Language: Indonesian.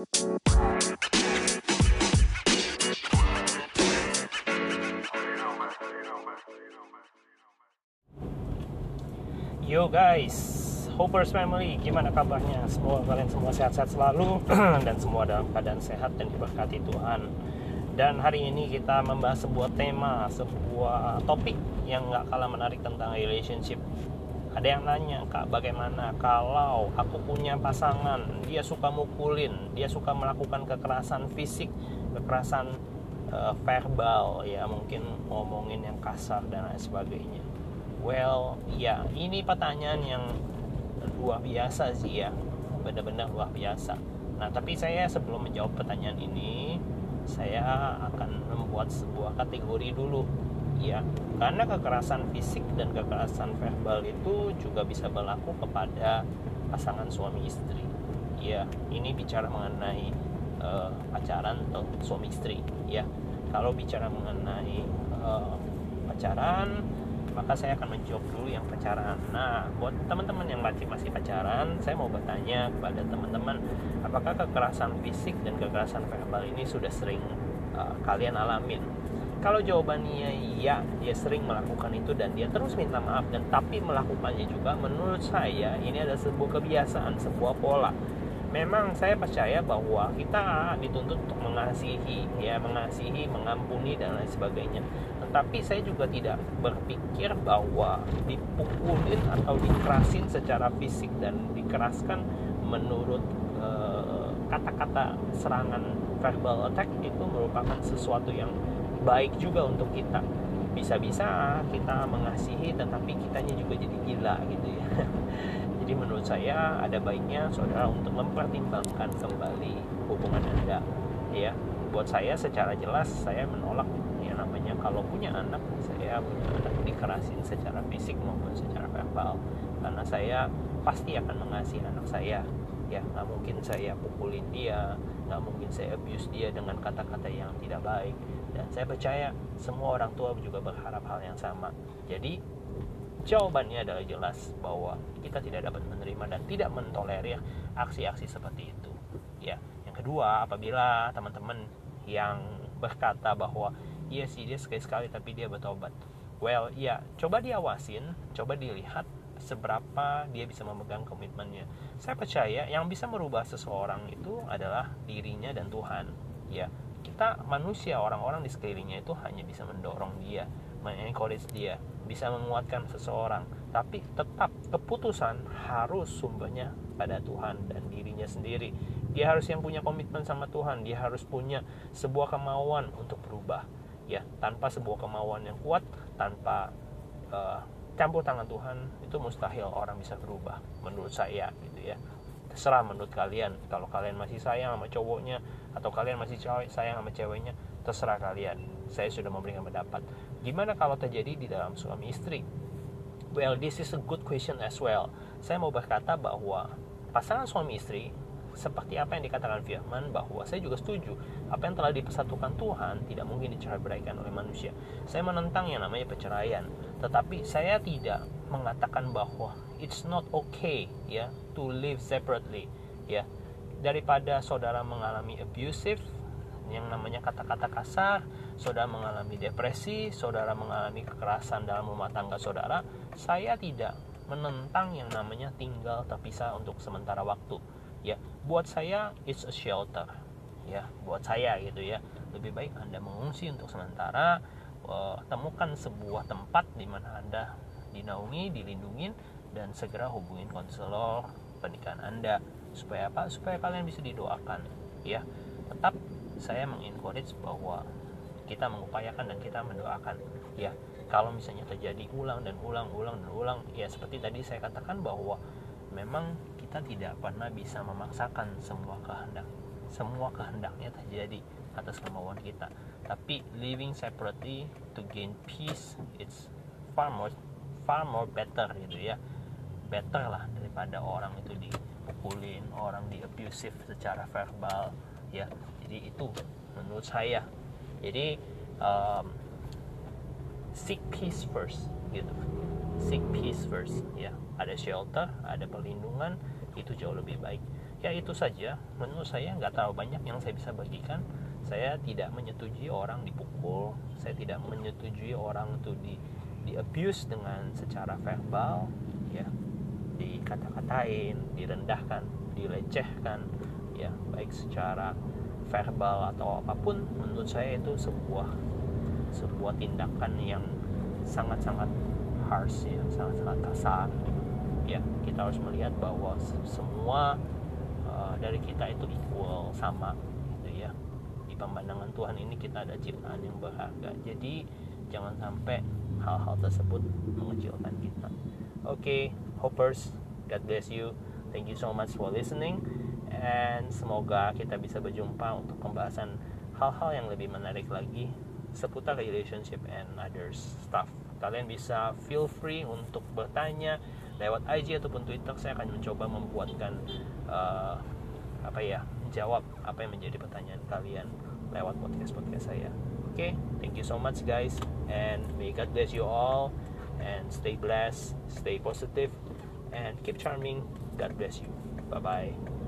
Yo guys, Hoppers Family, gimana kabarnya? Semoga kalian semua sehat-sehat selalu dan semua dalam keadaan sehat dan diberkati Tuhan. Dan hari ini kita membahas sebuah tema, sebuah topik yang nggak kalah menarik tentang relationship. Ada yang nanya, kak, bagaimana kalau aku punya pasangan, dia suka mukulin, dia suka melakukan kekerasan fisik, kekerasan uh, verbal, ya mungkin ngomongin yang kasar dan lain sebagainya. Well, ya ini pertanyaan yang luar biasa sih ya, benar-benar luar biasa. Nah, tapi saya sebelum menjawab pertanyaan ini, saya akan membuat sebuah kategori dulu, ya, karena kekerasan fisik dan kekerasan verbal itu juga bisa berlaku kepada pasangan suami istri. Ya, ini bicara mengenai uh, pacaran atau suami istri, ya. Kalau bicara mengenai uh, pacaran maka saya akan menjawab dulu yang pacaran. Nah, buat teman-teman yang masih masih pacaran, saya mau bertanya kepada teman-teman, apakah kekerasan fisik dan kekerasan verbal ini sudah sering uh, kalian alamin? Kalau jawabannya iya, dia sering melakukan itu dan dia terus minta maaf dan tapi melakukannya juga, menurut saya ini adalah sebuah kebiasaan, sebuah pola. Memang saya percaya bahwa kita dituntut untuk mengasihi, ya mengasihi, mengampuni dan lain sebagainya tapi saya juga tidak berpikir bahwa dipukulin atau dikerasin secara fisik dan dikeraskan menurut eh, kata-kata uh, serangan verbal attack itu merupakan sesuatu yang baik juga untuk kita. Bisa-bisa kita mengasihi tetapi kitanya juga jadi gila gitu ya. Jadi menurut saya ada baiknya saudara untuk mempertimbangkan kembali hubungan anda ya. Buat saya secara jelas saya menolak namanya kalau punya anak saya punya anak dikerasin secara fisik maupun secara verbal. Karena saya pasti akan mengasihi anak saya ya nggak mungkin saya pukulin dia nggak mungkin saya abuse dia dengan kata-kata yang tidak baik. Dan saya percaya semua orang tua juga berharap hal yang sama. Jadi jawabannya adalah jelas bahwa kita tidak dapat menerima dan tidak mentolerir aksi-aksi seperti itu. Ya yang kedua apabila teman-teman yang berkata bahwa iya sih dia sekali-sekali tapi dia bertobat. Well ya coba diawasin coba dilihat seberapa dia bisa memegang komitmennya. Saya percaya yang bisa merubah seseorang itu adalah dirinya dan Tuhan. Ya kita manusia orang-orang di sekelilingnya itu hanya bisa mendorong dia mengencourage dia bisa menguatkan seseorang. Tapi tetap keputusan harus sumbernya pada Tuhan dan dirinya sendiri. Dia harus yang punya komitmen sama Tuhan. Dia harus punya sebuah kemauan untuk berubah. Ya tanpa sebuah kemauan yang kuat tanpa uh, campur tangan Tuhan itu mustahil orang bisa berubah menurut saya gitu ya. Terserah menurut kalian. Kalau kalian masih sayang sama cowoknya atau kalian masih sayang sama ceweknya terserah kalian. Saya sudah memberikan pendapat. Gimana kalau terjadi di dalam suami istri? Well this is a good question as well. Saya mau berkata bahwa pasangan suami istri seperti apa yang dikatakan Firman bahwa saya juga setuju apa yang telah dipersatukan Tuhan tidak mungkin dicerai beraikan oleh manusia. Saya menentang yang namanya perceraian, tetapi saya tidak mengatakan bahwa it's not okay ya to live separately ya. Daripada saudara mengalami abusive yang namanya kata-kata kasar, saudara mengalami depresi, saudara mengalami kekerasan dalam rumah tangga saudara, saya tidak menentang yang namanya tinggal terpisah untuk sementara waktu ya buat saya it's a shelter. Ya buat saya gitu ya. Lebih baik anda mengungsi untuk sementara uh, temukan sebuah tempat di mana anda dinaungi dilindungi dan segera hubungin konselor pernikahan anda. Supaya apa? Supaya kalian bisa didoakan. Ya tetap saya mengencourage bahwa kita mengupayakan dan kita mendoakan. Ya kalau misalnya terjadi ulang dan ulang ulang dan ulang ya seperti tadi saya katakan bahwa memang kita tidak pernah bisa memaksakan semua kehendak. Semua kehendaknya terjadi atas kemauan kita. Tapi living separately to gain peace it's far more far more better gitu ya. Better lah daripada orang itu dipukulin orang di abusive secara verbal ya. Jadi itu menurut saya. Jadi um, seek peace first gitu. Seek peace first ya. Ada shelter ada perlindungan itu jauh lebih baik. Ya itu saja. Menurut saya nggak terlalu banyak yang saya bisa bagikan. Saya tidak menyetujui orang dipukul. Saya tidak menyetujui orang itu di di abuse dengan secara verbal ya. Dikata-katain direndahkan dilecehkan ya. Baik secara verbal atau apa pun menurut saya itu sebuah sebuah tindakan yang sangat-sangat harsh ya sangat-sangat kasar. Ya kita harus melihat bahwa semua uh, dari kita itu equal sama gitu ya. Di pemandangan Tuhan ini kita ada ciptaan yang berharga. Jadi jangan sampai hal-hal tersebut mengecilkan kita. Oke okay, hoppers God bless you. Thank you so much for listening. And semoga kita bisa berjumpa untuk pembahasan hal-hal yang lebih menarik lagi seputar relationship and other stuff. Kalian bisa feel free untuk bertanya lewat IG ataupun Twitter. Saya akan mencoba membuatkan uh, apa ya jawab apa yang menjadi pertanyaan kalian lewat podcast podcast saya. Oke okay? thank you so much guys and may God bless you all and stay blessed stay positive and keep charming. God bless you. Bye bye